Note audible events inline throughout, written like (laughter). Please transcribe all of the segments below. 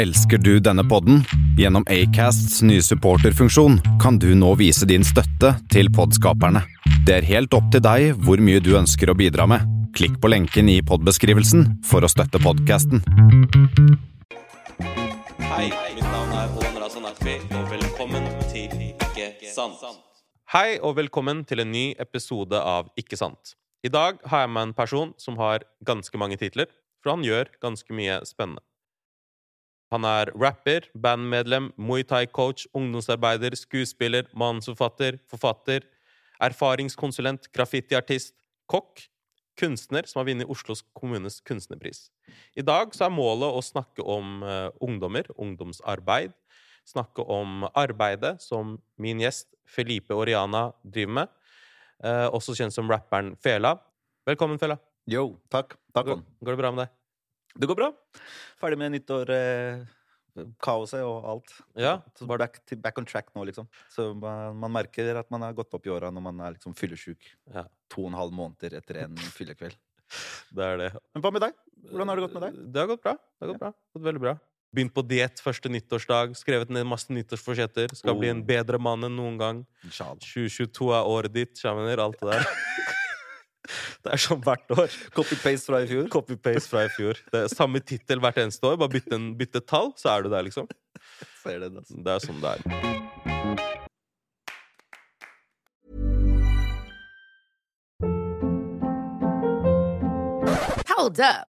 Elsker du denne podden? Gjennom Acasts nye supporterfunksjon kan du nå vise din støtte til podskaperne. Det er helt opp til deg hvor mye du ønsker å bidra med. Klikk på lenken i podbeskrivelsen for å støtte podkasten. Hei, mitt navn er Olan Razan Akfi, og velkommen til Ikke sant. Hei og velkommen til en ny episode av Ikke sant. I dag har jeg med en person som har ganske mange titler, for han gjør ganske mye spennende. Han er rapper, bandmedlem, Muay Thai-coach, ungdomsarbeider, skuespiller, manusforfatter, forfatter, erfaringskonsulent, graffitiartist, kokk, kunstner som har vunnet Oslos kommunes kunstnerpris. I dag så er målet å snakke om uh, ungdommer, ungdomsarbeid. Snakke om arbeidet som min gjest Felipe Oriana driver med. Uh, også kjent som rapperen Fela. Velkommen, Fela. Yo, takk. Takk, Går, går det bra med deg? Det går bra. Ferdig med nyttår. Eh, kaoset og alt. Ja. Så back, back on track nå, liksom. Så man, man, merker at man har gått opp i åra når man er liksom fyllesyk. Ja. To og en halv måneder etter en (laughs) fyllekveld. Det er det. Men hva med deg? Hvordan har det gått med deg? Det har gått bra. Det har gått bra. Gått veldig bra. Begynt på diett første nyttårsdag. Skrevet ned masse nyttårsforsetter. Skal bli en Oh. bedre mann enn noen gang. Inshallah. 2022 er året ditt, skjønner Alt det der. (laughs) Det er som hvert år. Copy-paste fra i fjor. Copy-paste fra i fjor. Det er Samme tittel hvert eneste år. Bare bytte, en, bytte tall, så er du der, liksom. Ser det, altså. Det er sånn det er. Hold up.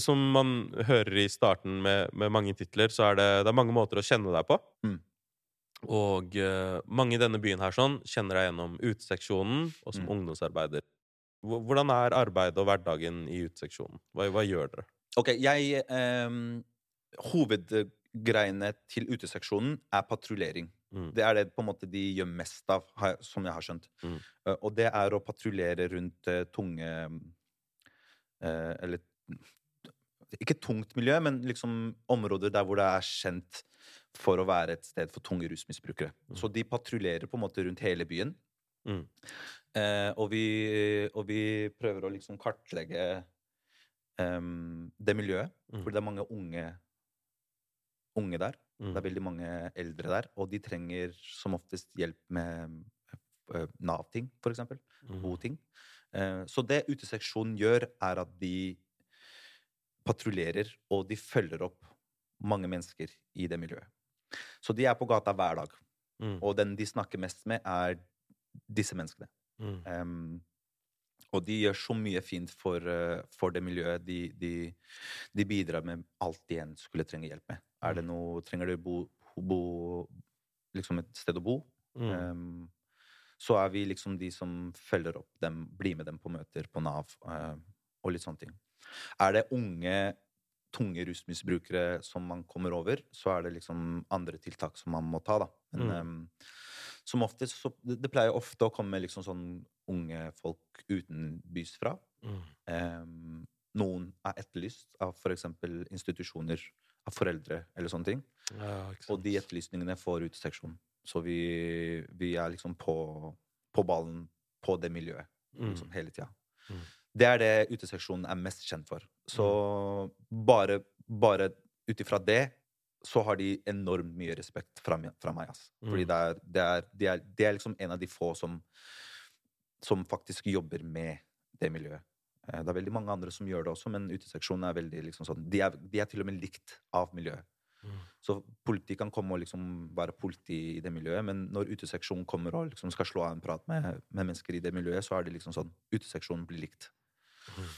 Som man hører i starten med, med mange titler, så er det, det er mange måter å kjenne deg på. Mm. Og uh, mange i denne byen her sånn kjenner deg gjennom uteseksjonen og som Mm. ungdomsarbeider. Hvor- Hvordan er arbeidet og hverdagen i uteseksjonen? Hva, hva gjør dere? Ok, jeg Um, Hovedgreiene til uteseksjonen er patruljering. Mm. Det er det på en måte de gjør mest av, som jeg har skjønt. Mm. Uh, og det er å patruljere rundt uh, tunge uh, Eller ikke tungt miljø, men liksom områder der hvor det er kjent for å være et sted for tunge rusmisbrukere. Mm. Så de patruljerer på en måte rundt hele byen. Mm. Eh, og, vi, og vi prøver å liksom kartlegge um, det miljøet. Mm. For det er mange unge, unge der. Mm. Det er veldig mange eldre der. Og de trenger som oftest hjelp med eh, Nav-ting, for eksempel. Mm. Boting. Eh, så det uteseksjonen gjør, er at de patruljerer, og de følger opp mange mennesker i det miljøet. Så de er på gata hver dag. Mm. Og den de snakker mest med, er disse menneskene. Mm. Um, og de gjør så mye fint for, eh, for det miljøet. De, de, de bidrar med alt de igjen skulle trenge hjelp med. Er det noe, trenger du bo, bo liksom et sted å bo, Mm. Um, så er vi liksom de som følger opp dem, blir med dem på møter på Nav uh, og litt sånne ting. Er det unge, tunge rusmisbrukere som man kommer over, så er det liksom andre tiltak som man må ta, da. Men Mm. um, som oftest så det, pleier ofte å komme liksom sånn unge folk utenbys fra. Mm. Um, noen er etterlyst av f.eks. institusjoner, av foreldre eller sånne ting. Ja, Og de etterlysningene får uteseksjon. Så vi, vi er liksom på, på ballen på det miljøet Mm. liksom, hele tida. Mm. Det er det uteseksjonen er mest kjent for. Så bare, bare ut ifra det så har de enormt mye respekt fra, fra meg. Ass. Fordi Mm. det er, det, er, det, er, det er liksom en av de få som, som faktisk jobber med det miljøet. Eh, Det er veldig mange andre som gjør det også, men uteseksjonen er veldig liksom sånn De er, de er til og med likt av miljøet. Mm. Så politi kan komme og liksom være politi i det miljøet, men når uteseksjonen kommer og liksom skal slå av en prat med, med mennesker i det miljøet, så er det liksom sånn Uteseksjonen blir likt. Mm.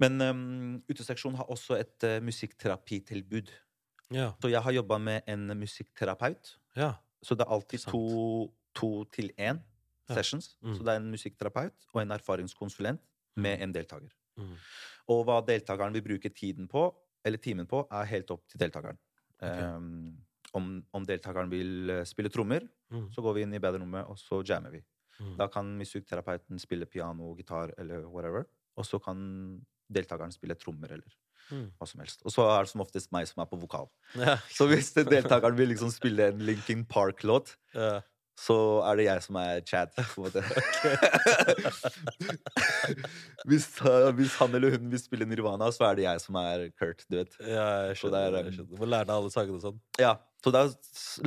Men um, uteseksjonen har også et uh, musikkterapitilbud. Ja. Så jeg har jobba med en musikkterapeut. ja. Så det er alltid to, to til én Ja. sessions. Mm. Så det er en musikkterapeut og en erfaringskonsulent med en deltaker. Mm. Og hva deltakeren vil bruke tiden på, eller timen på, er helt opp til deltakeren. Okay. Um, om, om deltakeren vil spille trommer, Mm. så går vi inn i baderommet, og så jammer vi. Mm. Da kan musikkterapeuten spille piano, gitar eller whatever. Og så kan deltakeren spille trommer eller Mm. hva som helst. Og så er det som oftest meg som er på vokal. Ja. Så hvis deltakeren vil liksom spille en Linkin Park-låt, Ja. så er det jeg som er Chad, på en måte. (laughs) hvis, uh, hvis han eller hun vil spille Nirvana, så er det jeg som er Kurt, du vet. Ja, jeg skjønner. er, jeg skjønner. Må lære deg alle sangene og sånn. Ja, så da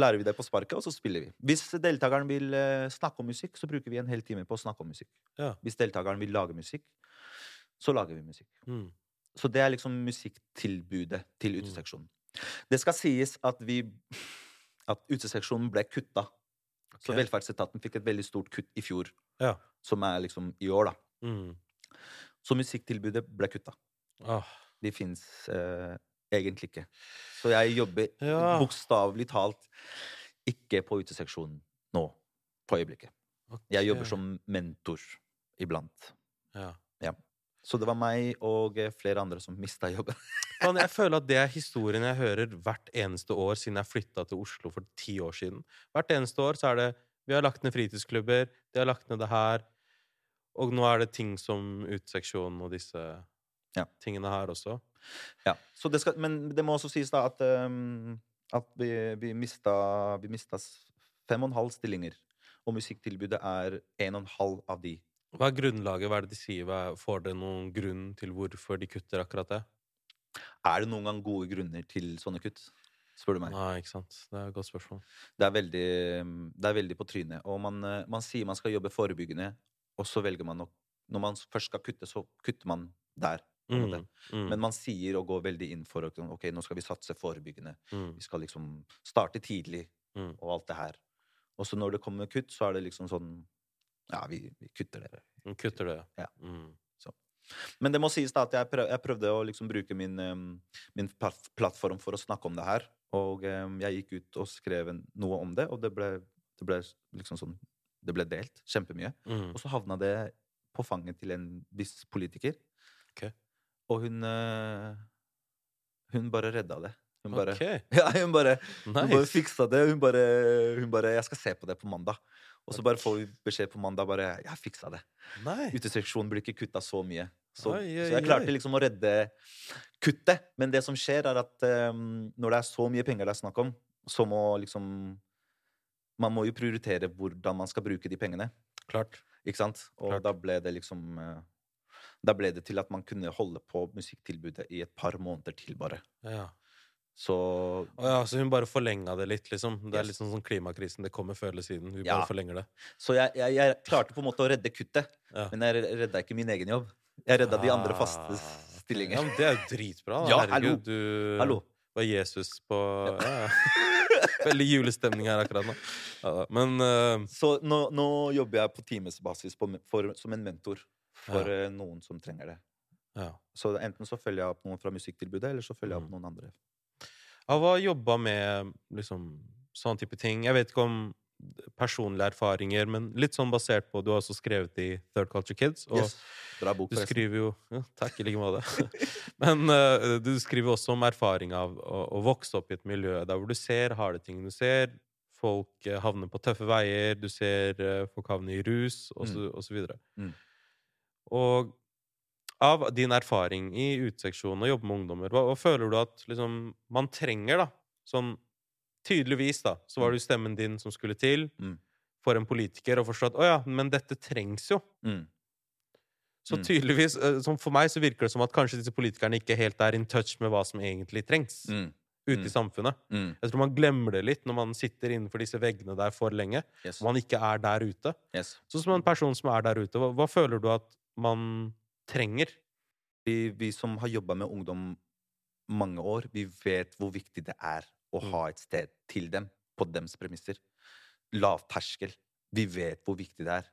lærer vi det på sparket, og så spiller vi. Hvis deltakeren vil eh, snakke om musikk, så bruker vi en hel time på å snakke om musikk. Ja. Hvis deltakeren vil lage musikk, så lager vi musikk. Mm. Så det er liksom musikktilbudet til Mm. Det skal sies at vi at uteseksjonen ble kutta. Så velferdsetaten fikk et veldig stort kutt i fjor, Ja. som er liksom i år, da. Mm. Så musikktilbudet ble kutta. Ah. De fins eh, egentlig ikke. Så jeg jobber Ja. bokstavelig talt ikke på uteseksjonen nå, på øyeblikket. Jeg jobber som mentor iblant. Ja. ja. Så det var meg og eh, flere andre som mista jobben. (laughs) Man, jeg føler at det er historien jeg hører hvert eneste år siden jeg flytta til Oslo for ti år siden. Hvert eneste år så er det Vi har lagt ned fritidsklubber, de har lagt ned det her. Og nå er det ting som uteseksjonen og disse Ja. tingene her også. Ja, så det skal, Men det må også sies da at, um, at vi, vi, mista, vi mista fem og en halv stillinger. Og musikktilbudet er en og en halv av de. Hva er grunnlaget? Hva er det de sier? Er, får dere noen grunn til hvorfor de kutter akkurat det? Er det noen gang gode grunner til sånne kutt? Spør du meg. Nei, ikke sant. Det er et godt spørsmål. Det er veldig, det er veldig på trynet. Og man, eh, man sier man skal jobbe forebyggende, og så velger man å Når man først skal kutte, så kutter man der. Mm. Mm. Men man sier og går veldig inn for ok, nå skal vi satse forebyggende. mm. Vi skal liksom starte tidlig Mm. og alt det her. Og så når det kommer kutt, så er det liksom sånn Ja, vi, vi kutter det. Vi kutter det. Ja. Mm. Men det må sies da at jeg, prøv, jeg prøvde å liksom bruke min, min plattform for å snakke om det her. Og jeg gikk ut og skrev noe om det, og det ble, det ble liksom sånn Det ble delt kjempemye. Mm. Og så havna det på fanget til en viss politiker. Okay. Og hun eh, Hun bare redda det. Hun bare, okay. (laughs) ja, hun bare, hun bare fiksa det. Hun bare, hun bare 'Jeg skal se på det på mandag'. Og så bare får vi beskjed på mandag bare 'Jeg fiksa det'. Nei. Uteseksjonen blir ikke kutta så mye. Så, Oi, oi, så jeg klarte liksom å redde kuttet. Men det som skjer, er at um, når det er så mye penger det er snakk om, så må liksom Man må jo prioritere hvordan man skal bruke de pengene. Klart. Ikke sant? Og Klart. da ble det liksom uh, Da ble det til at man kunne holde på musikktilbudet i et par måneder til, bare. Ja. Så Å ja, så hun bare forlenga det litt, liksom? Det er litt sånn klimakrisen. Det kommer før eller siden. Hun Ja. bare forlenger det. Så jeg, jeg, jeg klarte på en måte å redde kuttet, Ja. men jeg redda ikke min egen jobb. Jeg redda de andre faste Ah, stillinger. Ja, men det er jo dritbra. Da. Ja, Herregud, du Hallo. var Jesus på ja. (laughs) Veldig julestemning her akkurat nå. Men uh... Så nå, nå jobber jeg på timesbasis på, for, som en mentor for eh, noen som trenger det. ja. Så enten så følger jeg opp noen fra musikktilbudet, eller så følger jeg opp Mm. noen andre. Jeg å jobba med liksom sånn type ting. Jeg vet ikke om personlige erfaringer, men litt sånn basert på Du har også skrevet i Third Culture Kids. Og Yes. Bra bok, du skriver jo ja, Takk, i like måte. (laughs) Men uh, du skriver også om erfaring av å, å vokse opp i et miljø der hvor du ser harde ting. Du ser folk uh, havne på tøffe veier, du ser uh, folk havne i rus, og så, og så videre. Mm. Og av din erfaring i uteseksjonen og jobbe med ungdommer, hva, hva føler du at liksom, man trenger, da? Sånn tydeligvis, da, så var det jo stemmen din som skulle til Mm. for en politiker og forstå at å ja, men dette trengs jo. Mm. Så Mm. tydeligvis, eh, som for meg så virker det som at kanskje disse politikerne ikke helt er in touch med hva som egentlig trengs Mm. ute Mm. i samfunnet. Mm. Jeg tror man glemmer det litt når man sitter innenfor disse veggene der for lenge, Yes. og man ikke er der ute. yes. Så som en person som er der ute, hva, hva føler du at man trenger? Vi, vi som har jobba med ungdom mange år. Vi vet hvor viktig det er å Mm. ha et sted til dem på dems premisser. Lav terskel. Vi vet hvor viktig det er.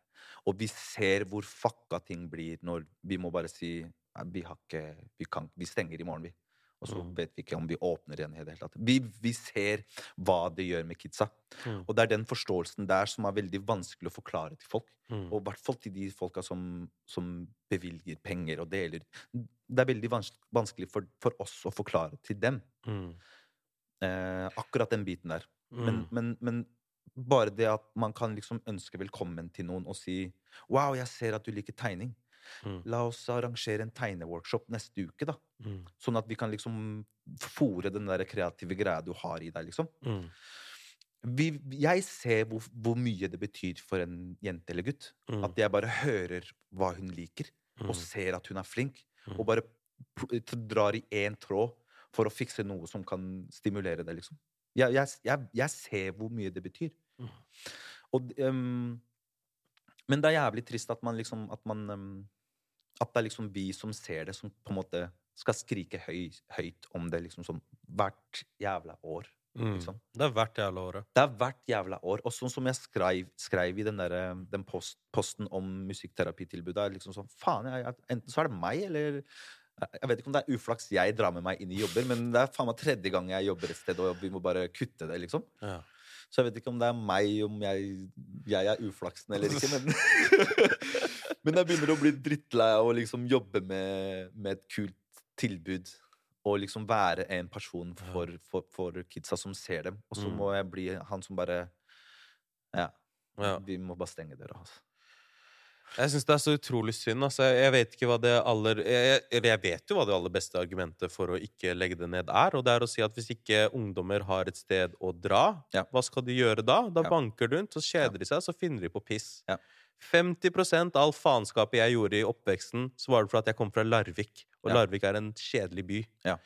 Og vi ser hvor fucka ting blir når vi må bare si "Nei, vi, ikke, vi, kan, vi stenger i morgen, vi. Og så Mm. vet vi ikke om vi åpner igjen i det hele tatt. Vi, vi ser hva det gjør med kidsa. Mm. Og det er den forståelsen der som er veldig vanskelig å forklare til folk. Mm. Og i hvert fall til de folka som, som bevilger penger og deler. Det er veldig vanskelig for, for oss å forklare til dem Mm. eh, akkurat den biten der. Mm. Men, men, men bare det at man kan liksom ønske velkommen til noen og si Wow, jeg ser at du liker tegning. Mm. La oss arrangere en tegneworkshop neste uke, da. Mm. Sånn at vi kan liksom fòre den der kreative greia du har i deg, liksom. Mm. Vi, jeg ser hvor, hvor mye det betyr for en jente eller gutt. Mm. At jeg bare hører hva hun liker, Mm. og ser at hun er flink. Mm. Og bare drar i én tråd for å fikse noe som kan stimulere det, liksom. Jeg, jeg, jeg, jeg ser hvor mye det betyr. Mm. Og, ehm, men det er jævlig trist at man liksom At man ehm, At det er liksom vi som ser det, som på en måte skal skrike høy, høyt om det liksom sånn hvert jævla år. Mm. Liksom. Det er hvert jævla året. Det er hvert jævla år. Og sånn som jeg skrev, skrev i den, der, eh, den post, posten om musikkterapitilbudet, er liksom sånn Faen, jeg, enten så er det meg, eller Jeg vet ikke om det er uflaks jeg drar med meg inn i jobber, men det er faen meg tredje gang jeg jobber et sted, og vi må bare kutte det, liksom. Ja. Så jeg vet ikke om det er meg, om jeg, jeg er uflaksen eller ikke, men (laughs) Men jeg begynner å bli drittlei av å liksom jobbe med, med et kult tilbud. Og liksom være en person for, for, for kidsa som ser dem. Og så Mm. må jeg bli han som bare Ja. Ja. Vi må bare stenge døra. Altså. Jeg syns det er så utrolig synd. Altså. Jeg vet ikke hva det aller jeg, jeg vet jo hva det aller beste argumentet for å ikke legge det ned er. Og det er å si at hvis ikke ungdommer har et sted å dra, Ja. hva skal de gjøre da? Da Ja. banker de rundt, så kjeder de seg, så finner de på piss. Ja. 50 av all faenskapet jeg gjorde i oppveksten, så var det fordi at jeg kom fra Larvik. Og. Larvik er en kjedelig by. Ja.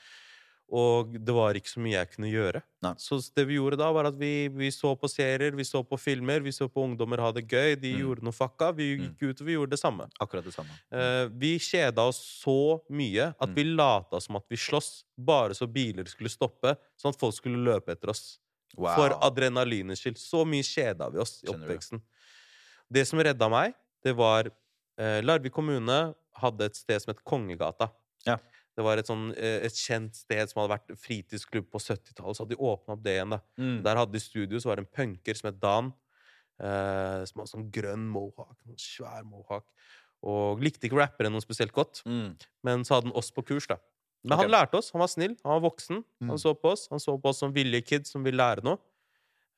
Og det var ikke så mye jeg kunne gjøre. Nei. Så det vi gjorde da, var at vi, vi så på serier, vi så på filmer, vi så på ungdommer ha det gøy. De Mm. gjorde noe fucka. Vi Mm. gikk ut og vi gjorde det samme. Akkurat det samme. Eh, vi kjeda oss så mye at Mm. vi lata som at vi sloss, bare så biler skulle stoppe, sånn at folk skulle løpe etter oss. Wow. For adrenalinets skyld. Så mye kjeda vi oss i oppveksten. Det som redda meg, det var eh, Larvik kommune hadde et sted som het Kongegata. Ja. Det var et, sånn, eh, et kjent sted som hadde vært fritidsklubb på 70-tallet. Så hadde de åpna opp det igjen. da Mm. Der hadde de studio, så var det en punker som het Dan. Eh, som hadde sånn grønn mohawk. Noen svær mohawk. Og likte ikke rappere noe spesielt godt. Mm. Men så hadde han oss på kurs, da. Men okay. han lærte oss. Han var snill. Han var voksen. Mm. Han så på oss Han så på oss som villige kids som ville lære noe.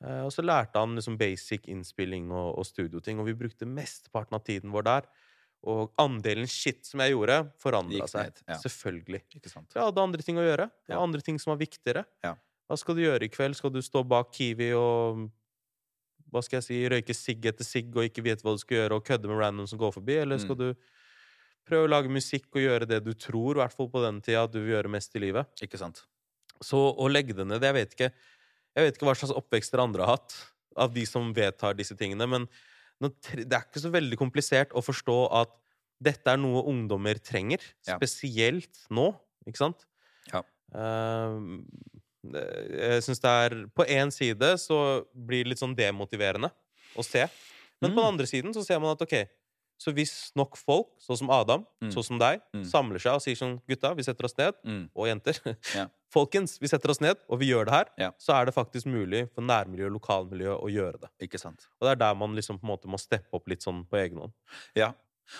Eh, og så lærte han liksom basic innspilling og, og studioting, og vi brukte mesteparten av tiden vår der. Og andelen shit som jeg gjorde, forandra seg. ja. Selvfølgelig. Jeg hadde andre ting å gjøre. Det hadde andre ting som var viktigere. Ja. Hva skal du gjøre i kveld? Skal du stå bak Kiwi og hva skal jeg si, røyke sigg etter sigg og ikke vite hva du skal gjøre, og kødde med random som går forbi? Eller skal Mm. du prøve å lage musikk og gjøre det du tror, i hvert fall på den tida, at du vil gjøre mest i livet? Ikke sant? Så å legge det ned Jeg vet ikke Jeg vet ikke hva slags oppvekst dere andre har hatt, av de som vedtar disse tingene, men det er ikke så veldig komplisert å forstå at dette er noe ungdommer trenger, Ja. spesielt nå, ikke sant? Ja. Ehm, jeg syns det er På én side så blir det litt sånn demotiverende å se. Men på den Mm. andre siden så ser man at ok, så hvis nok folk, sånn som Adam, Mm. sånn som deg, Mm. samler seg og sier sånn Gutta, vi setter oss ned. Mm. Og jenter. (laughs) Ja. Folkens, vi setter oss ned, og vi gjør det her. Ja. Så er det faktisk mulig for nærmiljø og lokalmiljø å gjøre det. Ikke sant? Og det er der man liksom på en måte må steppe opp litt sånn på egen hånd. Ja.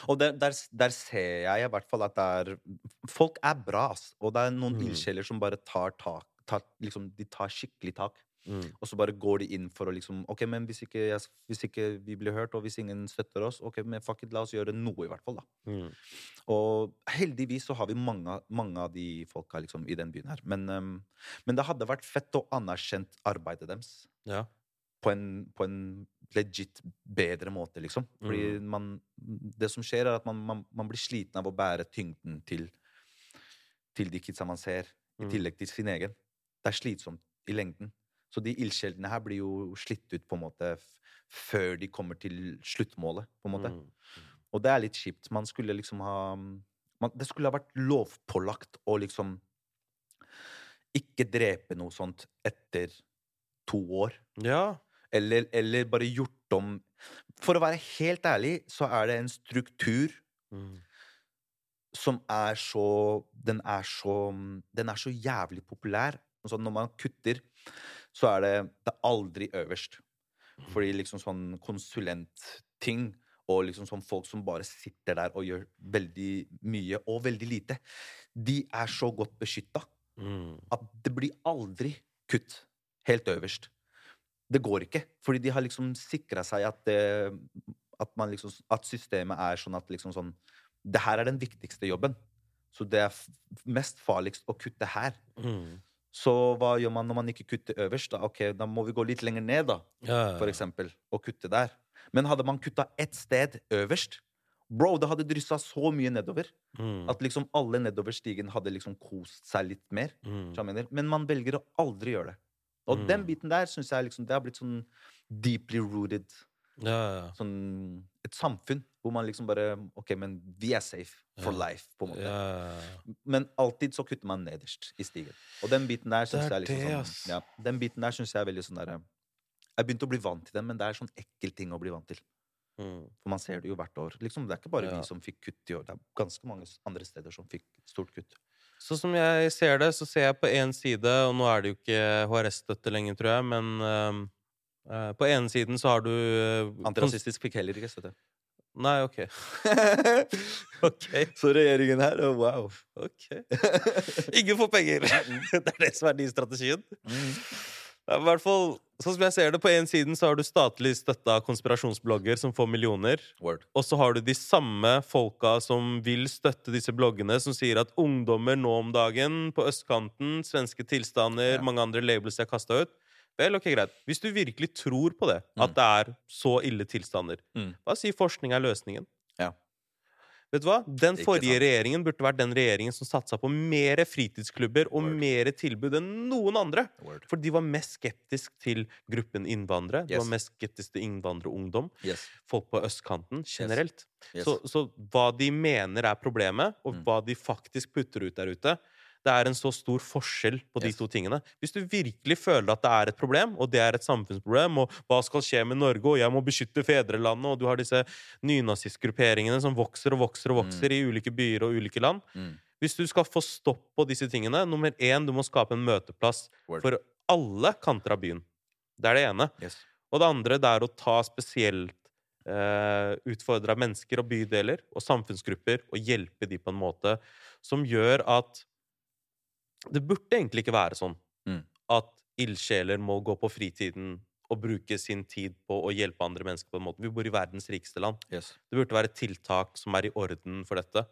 Og der, der, der ser jeg i hvert fall at det er Folk er bra, ass. Og det er noen Mm. ildsjeler som bare tar tak tar, liksom, De tar skikkelig tak. Mm. Og så bare går de inn for å liksom Ok, men hvis ikke, jeg, hvis ikke vi blir hørt, og hvis ingen støtter oss, ok, men fuck it, la oss gjøre noe, i hvert fall, da. Mm. Og heldigvis så har vi mange, mange av de folka liksom, i den byen her. Men, um, men det hadde vært fett å anerkjent arbeidet deres Ja. på en, på en legit bedre måte, liksom. Fordi Mm. man Det som skjer, er at man, man, man blir sliten av å bære tyngden til, til de kidsa man ser, i Mm. tillegg til sin egen. Det er slitsomt i lengden. Så de ildsjelene her blir jo slitt ut på en måte før de kommer til sluttmålet, på en måte. Mm. Og det er litt kjipt. Man skulle liksom ha man, Det skulle ha vært lovpålagt å liksom ikke drepe noe sånt etter to år. Ja. Eller, eller bare gjort om For å være helt ærlig, så er det en struktur Mm. som er så Den er så Den er så jævlig populær. Altså når man kutter, så er det, det er aldri øverst. Fordi liksom sånn konsulentting og liksom sånn folk som bare sitter der og gjør veldig mye og veldig lite, de er så godt beskytta Mm. at det blir aldri kutt helt øverst. Det går ikke, fordi de har liksom sikra seg at, det, at, man liksom, at systemet er sånn at liksom sånn Det her er den viktigste jobben. Så det er mest farligst å kutte her. Mm. Så hva gjør man når man ikke kutter øverst? Da, ok, da må vi gå litt lenger ned, da, Ja. for eksempel, og kutte der. Men hadde man kutta ett sted øverst Bro, det hadde dryssa så mye nedover Mm. at liksom alle nedover stigen hadde liksom kost seg litt mer. Mm. Men man velger å aldri gjøre det. Og Mm. den biten der syns jeg liksom, det har blitt sånn deeply rooted Ja, ja, sånn Et samfunn hvor man liksom bare OK, men vi er safe for Ja. life, på en måte. ja. Men alltid så kutter man nederst i stigen. Og den biten der syns jeg liksom det, sånn ja, Den biten der syns jeg er veldig sånn derre Jeg begynte å bli vant til den, men det er sånn ekkel ting å bli vant til. Mm. For man ser det jo hvert år. Liksom, det er ikke bare vi som fikk kutt i år. Det er ganske mange andre steder som fikk stort kutt. Så som jeg ser det, så ser jeg på én side, og nå er det jo ikke HRS-støtte lenger, tror jeg, men eh, på ene siden så har du eh, Antirasistisk fikk heller ikke støtte. Nei, ok. (laughs) ok. Så regjeringen her, wow. ok. Ingen får penger! (laughs) (laughs) det er det som er din strategien. Ja, i hvert fall, sånn som jeg ser det, På en siden så har du statlig støtta konspirasjonsblogger som får millioner. Word. Og så har du de samme folka som vil støtte disse bloggene, som sier at ungdommer nå om dagen på østkanten, svenske tilstander, Ja. mange andre labels jeg har kasta ut Vel, ok, greit. Hvis du virkelig tror på det, at det er så ille tilstander, Mm. hva sier forskning er løsningen? Ja. Vet du hva? Den forrige regjeringen burde vært den regjeringen som satsa på mer fritidsklubber og Word. mer tilbud enn noen andre. Word. For de var mest skeptisk til gruppen innvandrere. De Yes. var mest skeptisk til innvandrerungdom. Yes. Folk på østkanten generelt. Yes. Så, så hva de mener er problemet, og Mm. hva de faktisk putter ut der ute Det er en så stor forskjell på de Yes. to tingene. Hvis du virkelig føler at det er et problem, og det er et samfunnsproblem, og hva skal skje med Norge, og jeg må beskytte fedrelandet, og du har disse nynazistgrupperingene som vokser og vokser og vokser i ulike byer og ulike land Mm. Hvis du skal få stopp på disse tingene Nummer én, du må skape en møteplass Word. for alle kanter av byen. Det er det ene. Yes. Og det andre det er å ta spesielt eh, utfordra mennesker og bydeler og samfunnsgrupper og hjelpe de på en måte som gjør at Det burde egentlig ikke være sånn Mm. at ildsjeler må gå på fritiden og bruke sin tid på å hjelpe andre mennesker på en måte. Vi bor i verdens rikeste land. Yes. Det burde være tiltak som er i orden for dette.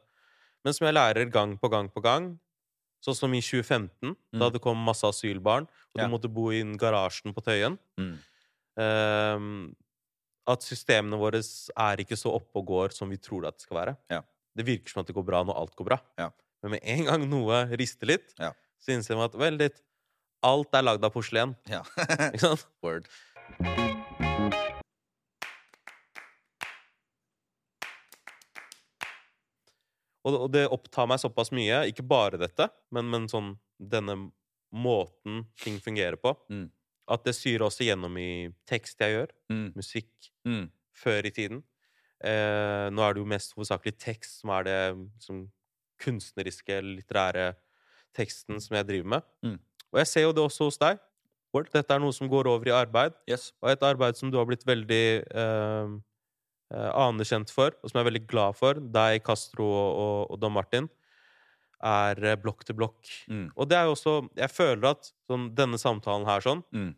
Men som jeg lærer gang på gang på gang, sånn som i 2015, da Mm. det kom masse asylbarn, og Ja. du måtte bo i garasjen på Tøyen Mm. ehm, At systemene våre er ikke så oppe og går som vi tror at det skal være. Ja. Det virker som at det går bra når alt går bra. Ja. Men med en gang noe rister litt, Ja. så innser man at vel, litt, alt er lagd av porselen. Ja. (laughs) Ikke sant? Word. Og, det opptar meg såpass mye, ikke bare dette, men, men sånn denne måten ting fungerer på, Mm. at det syrer også gjennom i tekst jeg gjør, Mm. musikk, Mm. før i tiden. Eh, nå er det jo mest hovedsakelig tekst som er det liksom, kunstneriske, litterære teksten som jeg driver med. Mm. Og jeg ser jo det også hos deg. Dette er noe som går over i arbeid, Yes. og et arbeid som du har blitt veldig eh, eh, anerkjent for, og som jeg er veldig glad for, deg, Castro og, og, Don Martin, er eh, blokk til blokk. Mm. Og det er jo også Jeg føler at sånn, denne samtalen her sånn Mm.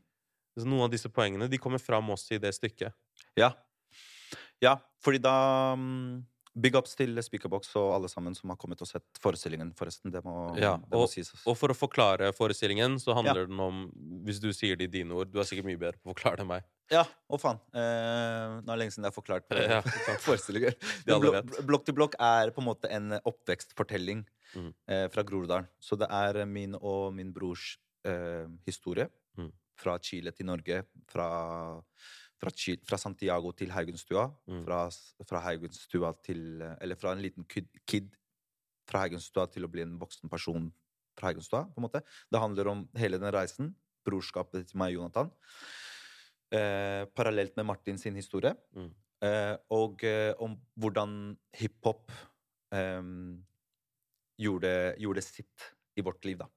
så Noen av disse poengene de kommer fram også i det stykket. Ja. Ja, fordi da mm, Big ups til Speakerbox og alle sammen som har kommet og sett forestillingen, forresten. Det må, Ja, det må sies. Og for å forklare forestillingen, så handler den om Hvis du sier det i dine ord Du er sikkert mye bedre på å forklare det enn meg. Ja, å faen. Eh, nå er det lenge siden jeg har forklart Ja, (laughs) forestillinger. De alle Blo- vet. Blokk til blokk er på en måte en oppvekstfortelling Mm. eh, fra Groruddalen. Så det er min og min brors eh, historie. Mm. Fra Chile til Norge. Fra, fra, fra Santiago til Haugenstua. Mm. Fra, fra Haugenstua til Eller fra en liten kid, kid fra Haugenstua til å bli en voksen person fra Haugenstua. på en måte. Det handler om hele den reisen. Brorskapet til meg og Jonathan. Eh, parallelt med Martin sin historie. Mm. Eh, og eh, om hvordan hiphop eh, gjorde, gjorde sitt i vårt liv, da.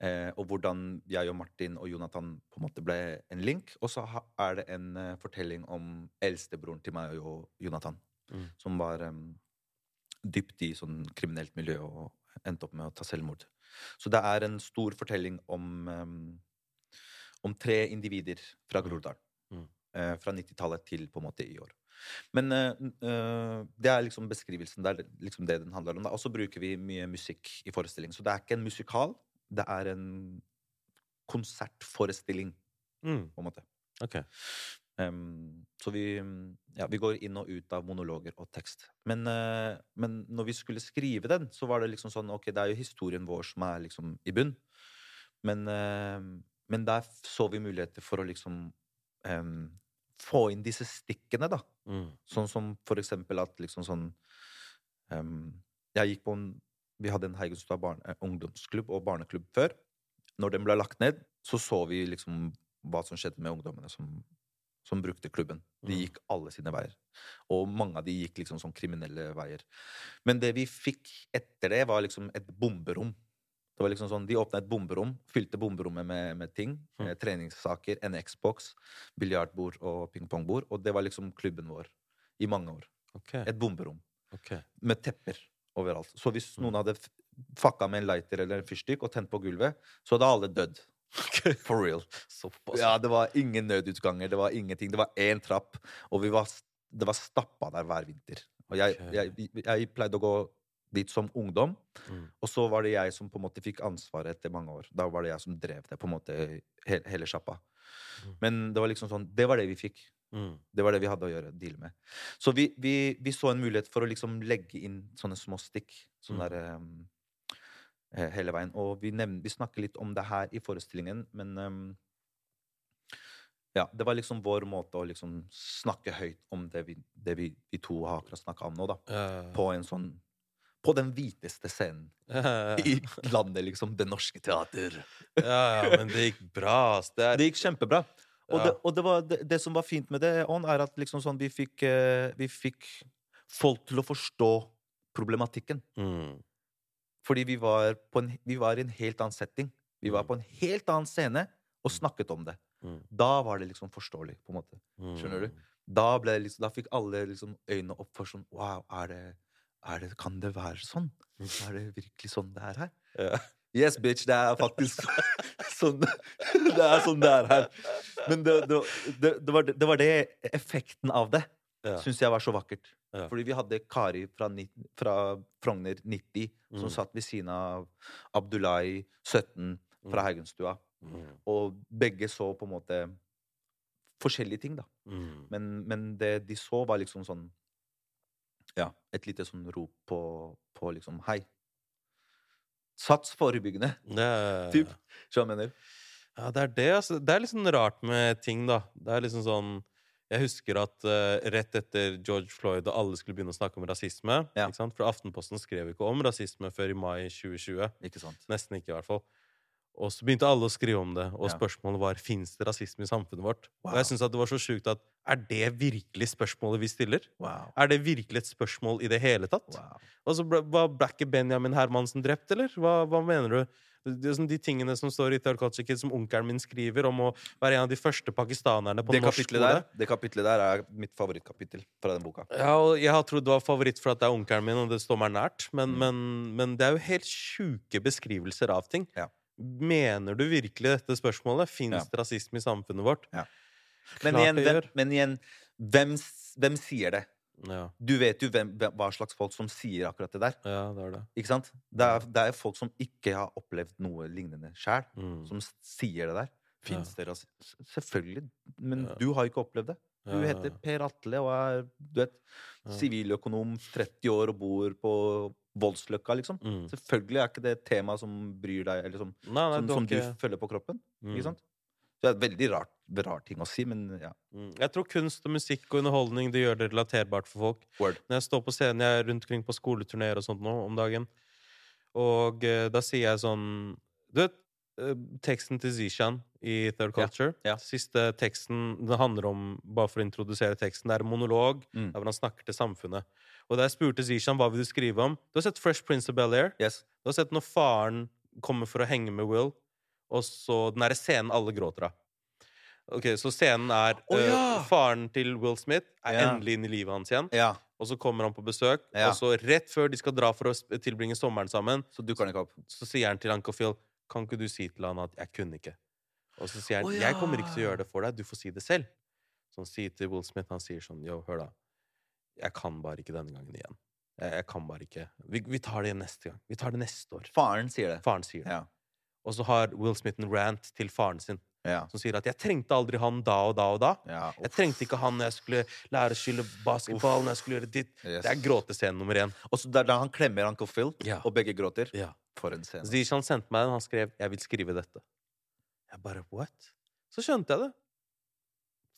Eh, og hvordan jeg og Martin og Jonathan på en måte ble en link. Og så er det en eh, fortelling om eldstebroren til meg og Jonathan, Mm. som var em, dypt i sånn kriminelt miljø og endte opp med å ta selvmord. Så det er en stor fortelling om, em, om tre individer fra Groruddalen. Mm. Eh, fra 90-tallet til på en måte i år. Men eh, det er liksom beskrivelsen. Det er liksom det den handler om. Og så bruker vi mye musikk i forestillingen. Så det er ikke en musikal, det er en konsertforestilling, Mm. på en måte. Ok. Um, så vi, ja, vi går inn og ut av monologer og tekst. Men, uh, men når vi skulle skrive den, så var det liksom sånn Ok, det er jo historien vår som er liksom i bunn. Men, uh, men der så vi muligheter for å liksom um, få inn disse stikkene, da. Mm. Sånn som for eksempel at liksom sånn um, Jeg gikk på en Vi hadde en Haugenstua barne, eh, ungdomsklubb og barneklubb før. Når den ble lagt ned, så så vi liksom hva som skjedde med ungdommene som, som brukte klubben. De Mm. gikk alle sine veier. Og mange av de gikk liksom sånn kriminelle veier. Men det vi fikk etter det, var liksom et bomberom. Det var liksom sånn, De åpna et bomberom, fylte bomberommet med, med ting. Mm. Treningssaker, en Xbox, biljardbord og pingpongbord. Og det var liksom klubben vår i mange år. Okay. Et bomberom Okay. med tepper overalt. Så hvis Mm. noen hadde fucka med en lighter eller en fyrstikk og tent på gulvet, så hadde alle dødd. For real. Ja, det var ingen nødutganger, det var ingenting. Det var én trapp, og vi var, det var stappa der hver vinter. Og jeg, jeg, jeg pleide å gå dit som ungdom, Mm. og så var det jeg som på en måte fikk ansvaret etter mange år. Da var det jeg som drev det, på en måte, he- hele sjappa. Mm. Men det var liksom sånn, det var det vi fikk. Mm. Det var det vi hadde å gjøre, deale med. Så vi, vi, vi så en mulighet for å liksom legge inn sånne små stikk. Sånn Mm. der um, hele veien. Og vi, nevner, vi snakker litt om det her i forestillingen, men um, Ja, det var liksom vår måte å liksom snakke høyt om det vi, det vi, vi to har akkurat snakka om nå, da. Uh. På en sånn På den hviteste scenen uh. (laughs) i landet, liksom. Det norske teater. ja, ja, men det gikk bra. Det er Det gikk kjempebra. Og, det, og det, var, det, det som var fint med det, On, er at liksom sånn, vi, fikk, eh, vi fikk folk til å forstå problematikken. mm. Fordi vi var, på en, vi var i en helt annen setting. Vi var Mm. på en helt annen scene og snakket om det. Mm. Da var det liksom forståelig, på en måte. Mm. Skjønner du? Da, liksom, da fikk alle liksom øynene opp for sånn Wow, er det, er det Kan det være sånn? Er det virkelig sånn det er her? Ja. Yes, bitch, det er faktisk (laughs) sånn Det er sånn det er her. Men det, det, det, var, det var det effekten av det Ja. syns jeg var så vakkert. Ja. Fordi vi hadde Kari fra, fra Frogner 90 som Mm. satt ved siden av Abdullahi 17 fra Mm. Haugenstua. Mm. Og begge så på en måte forskjellige ting, da. Mm. Men, men det de så, var liksom sånn Ja, et lite sånn rop på, på liksom Hei. Sats forebyggende, Ja, typ. Skjønner du hva jeg mener? Ja, det er det. Altså. Det er litt sånn rart med ting, da. Det er liksom sånn Jeg husker at uh, rett etter George Floyd og alle skulle begynne å snakke om rasisme Ja. ikke sant? For Aftenposten skrev ikke om rasisme før i mai 2020. Ikke sant? Nesten ikke, i hvert fall. Og så begynte alle å skrive om det, og Ja. spørsmålet var fins det rasisme i samfunnet vårt. Og jeg synes at det var så sjukt at er det virkelig spørsmålet vi stiller? Wow. Er det virkelig et spørsmål i det hele tatt? wow. Og så ble, var ble Benjamin Hermansen drept, eller? Hva, hva mener du? Det er sånn de tingene som står i Tarkovsky Kid, som onkelen min skriver om å være en av de første pakistanerne på Det norsk skole. der, det kapitlet der er mitt favorittkapittel fra den boka. Ja, og jeg har trodd det var favoritt for at det er onkelen min, og det står meg nært. Men, Mm. men, men det er jo helt sjuke beskrivelser av ting. Ja. Mener du virkelig dette spørsmålet? Fins Ja. det rasisme i samfunnet vårt? Ja. Men igjen, hvem, men igjen hvem, hvem sier det? Ja, Du vet jo hvem, hva slags folk som sier akkurat det der. ja, det er det. Ikke sant? Det er, det er folk som ikke har opplevd noe lignende sjæl, Mm. som sier det der. Fins det ras... Selvfølgelig. Men Ja. du har ikke opplevd det. Du Ja, heter Per Atle og er du vet, siviløkonom, 30 år og bor på Voldsløkka, liksom. Mm. Selvfølgelig er ikke det et tema som bryr deg, eller som, Nei, nei, som, som du følger på kroppen. Mm. Ikke sant? Så det er veldig rart, rar ting å si, men ja. Mm. Jeg tror kunst og musikk og underholdning det gjør det relaterbart for folk. Word. Når jeg står på scenen, jeg er rundt omkring på skoleturneer og sånt nå om dagen, Og eh, da sier jeg sånn Du vet, eh, teksten til Zishan i Third Culture ja. Siste teksten det handler om, bare for å introdusere teksten, det er en monolog Mm. der hvor han snakker til samfunnet. Og da jeg spurte Zishan hva vil du skrive om Du har sett Fresh Prince of Bel-Air? Yes. Du har sett når faren kommer for å henge med Will, og så den derre scenen alle gråter av. Ok, Så scenen er Å, eh, ja! Faren til Will Smith er Ja. endelig inne i livet hans igjen. Ja. Og så kommer han på besøk, Ja. og så rett før de skal dra for å sp- tilbringe sommeren sammen, Så dukker han ikke opp. så sier han til Uncle Phil Kan ikke du si til han at 'jeg kunne ikke'? Og så sier han Å, 'jeg kommer ikke til å ja. gjøre det for deg, du får si det selv'. Så han sier til Will Smith, han sier sånn 'yo, hør da, jeg kan bare ikke denne gangen igjen'. Jeg, jeg kan bare ikke. Vi, vi tar det neste gang. Vi tar det neste år. Faren sier det. Faren sier det. Ja. Og så har Will Smith en rant til faren sin Ja. som sier at 'jeg trengte aldri han da og da og da'. ja. Jeg trengte ikke han når jeg skulle lære å skylle basketball. Når jeg skulle gjøre ditt Yes. Det er gråtescene nummer én. Og så der, da han klemmer Uncle Phil, Ja. og begge gråter. For en scene. Zishan sendte meg den. Han skrev 'Jeg vil skrive dette'. Jeg bare What? Så skjønte jeg det.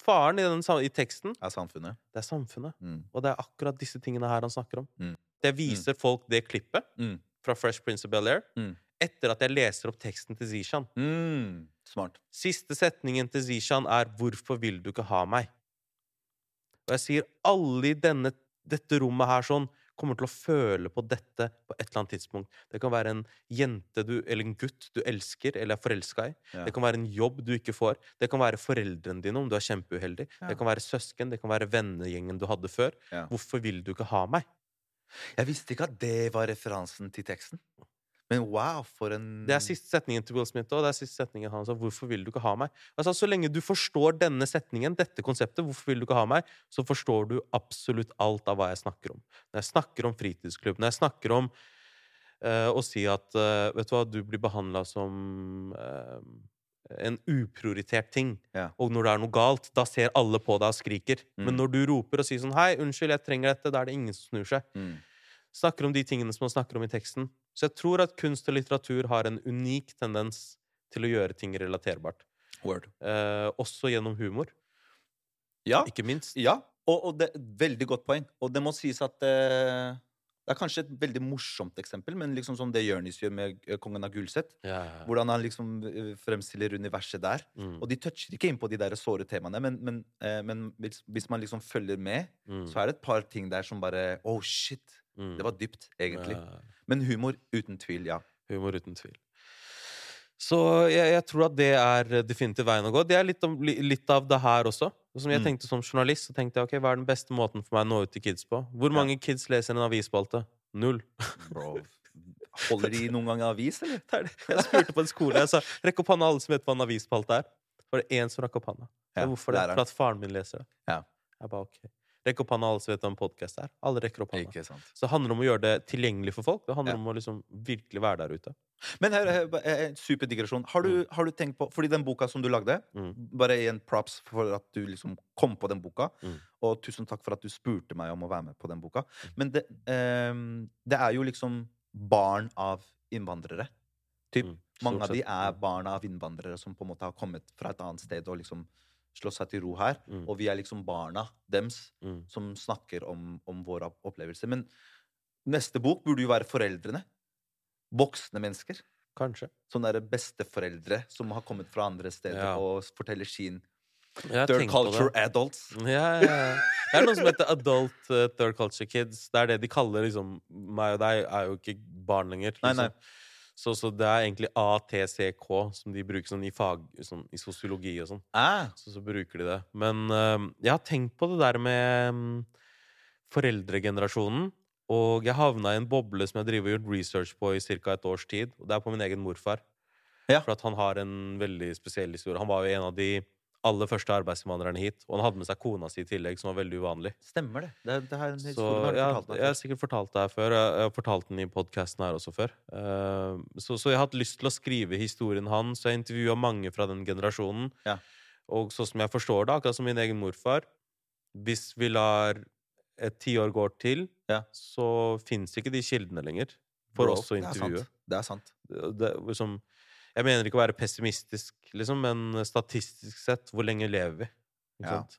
Faren i, den, i teksten, er samfunnet. det er samfunnet. Mm. Og det er akkurat disse tingene her han snakker om. Mm. Jeg viser folk det klippet Mm. fra Fresh Prince of Bel-Air Mm. etter at jeg leser opp teksten til Zishan. Mm. Smart. Siste setningen til Zishan er 'Hvorfor vil du ikke ha meg?' Og jeg sier alle i denne, dette rommet her sånn kommer til å føle på dette på et eller annet tidspunkt. Det kan være en jente du, eller en gutt du elsker eller er forelska i. Ja. Det kan være en jobb du ikke får. Det kan være foreldrene dine om du er kjempeuheldig. Ja. Det kan være søsken. Det kan være vennegjengen du hadde før. Ja. Hvorfor vil du ikke ha meg? Jeg visste ikke at det var referansen til teksten. Men wow, for en Det er siste setningen til Will Smith og det er siste setningen han sa. Hvorfor vil du ikke ha meg? Altså, Så lenge du forstår denne setningen, dette konseptet, hvorfor vil du ikke ha meg, så forstår du absolutt alt av hva jeg snakker om. Når jeg snakker om fritidsklubb, når jeg snakker om uh, å si at uh, Vet du hva, du blir behandla som uh, en uprioritert ting. Ja. Og når det er noe galt, da ser alle på deg og skriker. Mm. Men når du roper og sier sånn 'Hei, unnskyld, jeg trenger dette', da er det ingen som snur seg mm. snakker om de tingene som man snakker om i teksten. Så jeg tror at kunst og litteratur har en unik tendens til å gjøre ting relaterbart. Word. Eh, også gjennom humor, Ja. ikke minst. Ja, og, og det Veldig godt poeng. Og det må sies at eh, Det er kanskje et veldig morsomt eksempel, men liksom som det Jonis gjør med eh, Kongen av Gulset. Ja, ja. Hvordan han liksom eh, fremstiller universet der. Mm, Og de toucher ikke inn på de der såre temaene, men, men, eh, men hvis man liksom følger med, mm, så er det et par ting der som bare Oh, shit! mm. Det var dypt, egentlig. Ja, Men humor uten tvil, ja. humor uten tvil. Så jeg, jeg tror at det er definitivt veien å gå. Det er litt, om, litt av det her også. Som jeg Mm. tenkte Som journalist så tenkte jeg, ok, hva er den beste måten for meg å nå ut til kids på? Hvor mange kids leser en avisspalte? Null. Bro. (laughs) Holder de noen gang avis, eller? Er. Jeg spurte på en skole. Jeg sa rekk opp hånda, alle som vet hva en avisspalte er. Så var det én som rakk opp hånda. Ja, hvorfor det? For at faren min leser det. Ja. Jeg ba, ok. Rekk opp hånda, alle som vet hva en podkast er. Alle rekker opp hånda. Så det handler om å gjøre det tilgjengelig for folk. Det handler Ja. om å liksom virkelig være der ute. Men her, her, en super digresjon. Har du, har du tenkt på Fordi den boka som du lagde Mm. Bare igjen props for at du liksom kom på den boka. Mm. Og tusen takk for at du spurte meg om å være med på den boka. Mm. Men det, ehm, det er jo liksom barn av innvandrere. Typ. Mm. Mange av de er barn av innvandrere som på en måte har kommet fra et annet sted og liksom slått seg til ro her. Mm. Og vi er liksom barna dems Mm. som snakker om, om våre opplevelser. Men neste bok burde jo være foreldrene. Voksne mennesker. Kanskje. Sånne der besteforeldre som har kommet fra andre steder Ja. og forteller sin third culture adults. Ja, ja. Det er noe som heter Adult uh, Third Culture Kids. Det er det de kaller liksom Meg og deg er jo ikke barn lenger. Nei, nei. Så, så det er egentlig ATCK som de bruker sånn i fag sånn, I sosiologi og sånn. Ah, Så, så bruker de det. Men uh, jeg har tenkt på det der med um, foreldregenerasjonen. Og jeg havna i en boble som jeg driver og gjort research på i ca. et års tid. Og det er på min egen morfar. Ja. For at han har en veldig spesiell historie. Han var jo en av de aller første arbeidsinnvandrerne hit. Og han hadde med seg kona si i tillegg, som var veldig uvanlig. stemmer det. Det, det her, Så historien ja, jeg har sikkert fortalt det her før. Jeg jeg har fortalt den i podkasten her også før. Uh, så, så jeg har hatt lyst til å skrive historien hans. Så jeg intervjua mange fra den generasjonen. Ja. Og sånn som jeg forstår det, akkurat som min egen morfar Hvis vi lar et tiår gå til, Ja. så fins ikke de kildene lenger for Bro, oss å intervjue. det er sant. Det er sant. Det, det, liksom, jeg mener ikke å være pessimistisk, liksom, men statistisk sett, hvor lenge lever vi? Ikke Ja. sant?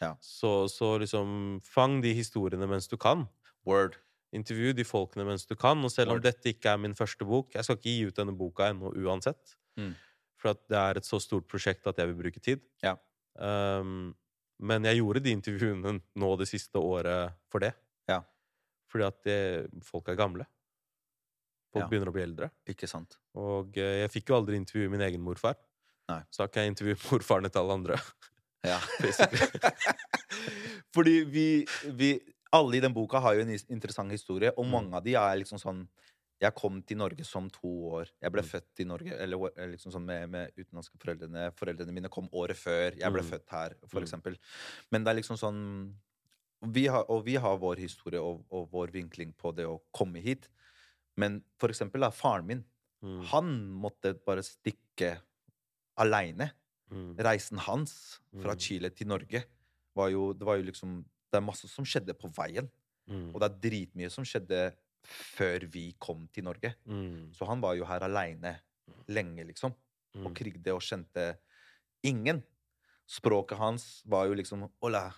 Ja. Så, så liksom, fang de historiene mens du kan. Word. Intervju de folkene mens du kan. Og selv om Word. dette ikke er min første bok Jeg skal ikke gi ut denne boka ennå uansett. Mm. For at det er et så stort prosjekt at jeg vil bruke tid. Ja. Um, men jeg gjorde de intervjuene nå det siste året for det. Ja. Fordi at det, folk er gamle. Folk Ja. begynner å bli eldre. Ikke sant? Og eh, jeg fikk jo aldri intervjue min egen morfar. Nei. Så har ikke jeg intervjuet (laughs) morfaren til alle andre. Ja. (laughs) (laughs) Fordi vi, vi Alle i den boka har jo en interessant historie, og Mm. mange av de er liksom sånn Jeg kom til Norge som to år. Jeg ble Mm. født i Norge eller eller liksom sånn med, med utenlandske foreldrene. Foreldrene mine kom året før jeg ble Mm. født her, for Mm. eksempel. Men det er liksom sånn vi har, Og vi har vår historie og, og vår vinkling på det å komme hit. Men for eksempel da, faren min, Mm. han måtte bare stikke aleine Mm. reisen hans fra Mm. Chile til Norge var jo, det var jo liksom Det er masse som skjedde på veien. Mm. Og det er dritmye som skjedde før vi kom til Norge. Mm. Så han var jo her aleine lenge, liksom. Og krigde og kjente ingen. Språket hans var jo liksom Hola,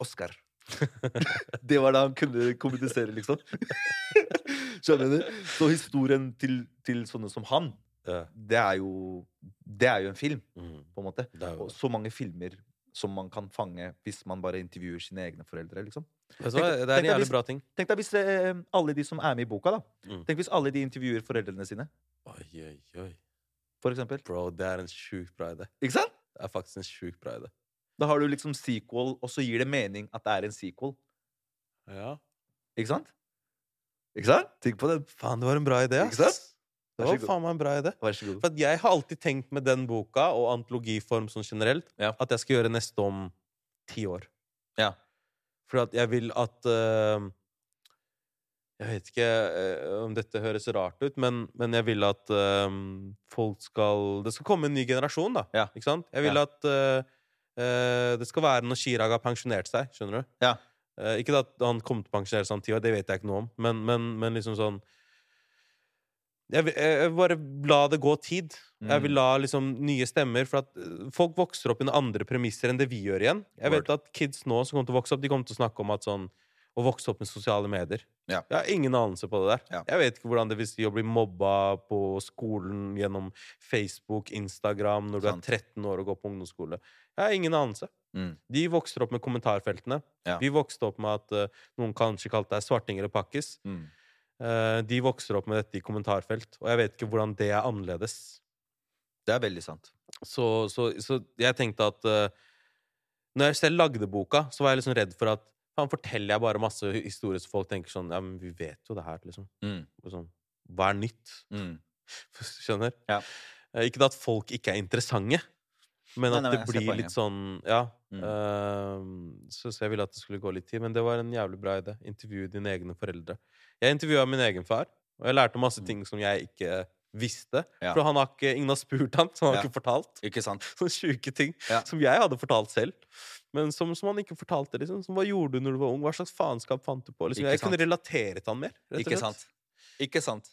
Oscar. (laughs) (laughs) det var da han kunne kommunisere, liksom. (laughs) Skjønner du? Så historien til, til sånne som han, Ja. det er jo Det er jo en film, Mm. på en måte. Og så mange filmer som man kan fange hvis man bare intervjuer sine egne foreldre. liksom. Tenk- Det er en jævlig bra ting. Tenk deg hvis eh, alle de som er med i boka, da. Mm. Tenk hvis alle de intervjuer foreldrene sine, Oi, oi, oi. for eksempel. Bro, det er en sjukt bra idé. Ikke sant? Det er faktisk en sjukt bra idé. Da har du liksom sequel, og så gir det mening at det er en sequel. Ja. Ikke sant? Ikke sant? Tenk på det. Faen, det var en bra idé, Ikke sant? Det var faen meg en bra idé. Vær så god. For jeg har alltid tenkt med den boka og antologiform sånn generelt Ja. at jeg skal gjøre neste om ti år. Ja. For at jeg vil at uh, Jeg vet ikke uh, om dette høres rart ut, men, men jeg vil at uh, folk skal Det skal komme en ny generasjon, da. Ja. Ikke sant? Jeg vil Ja. at det skal være når Chirag har pensjonert seg. Skjønner du? Ja. Eh, ikke at han kom til å pensjonere ti år, det vet jeg ikke noe om, men, men, men liksom sånn jeg vil, jeg vil bare la det gå tid. Jeg vil Mm. la liksom nye stemmer For at eh, folk vokser opp under andre premisser enn det vi gjør igjen. Jeg vet at kids nå som kommer til å vokse opp, de kommer til å snakke om at sånn å vokse opp med sosiale medier. Ja. Jeg har ingen anelse på det der. Ja. Jeg vet ikke hvordan det vil si å bli mobba på skolen gjennom Facebook, Instagram, når du Sant. er 13 år og går på ungdomsskole. Jeg har ingen anelse. Mm. De vokser opp med kommentarfeltene. Ja. Vi vokste opp med at uh, noen kanskje kalte deg svarting eller pakkis. Mm. Uh, de vokser opp med dette i kommentarfelt, og jeg vet ikke hvordan det er annerledes. Det er veldig sant. Så, så, så jeg tenkte at uh, Når jeg selv lagde boka, så var jeg liksom redd for at faen, forteller jeg bare masse historier så folk tenker sånn Ja, men vi vet jo det her, liksom. Mm. Og Sånn, Hva er nytt? Mm. (laughs) Skjønner? Ja. Ikke at folk ikke er interessante, men at nei, det blir litt sånn Ja. Mm. Uh, så, så jeg ville at det skulle gå litt tid. Men det var en jævlig bra idé. Intervjue dine egne foreldre. Jeg intervjua min egen far, og jeg lærte masse ting som jeg ikke visste. Mm. Ja. For han har ikke, ingen har spurt han, så han har Ja. ikke fortalt. Ikke sant? (laughs) Sånne sjuke ting Ja. som jeg hadde fortalt selv. Men som, som han ikke fortalte. Liksom. Som, hva gjorde du når du var ung? Hva slags faenskap fant du på? Liksom, jeg kunne relatere til han mer. Ikke sant? Ikke sant?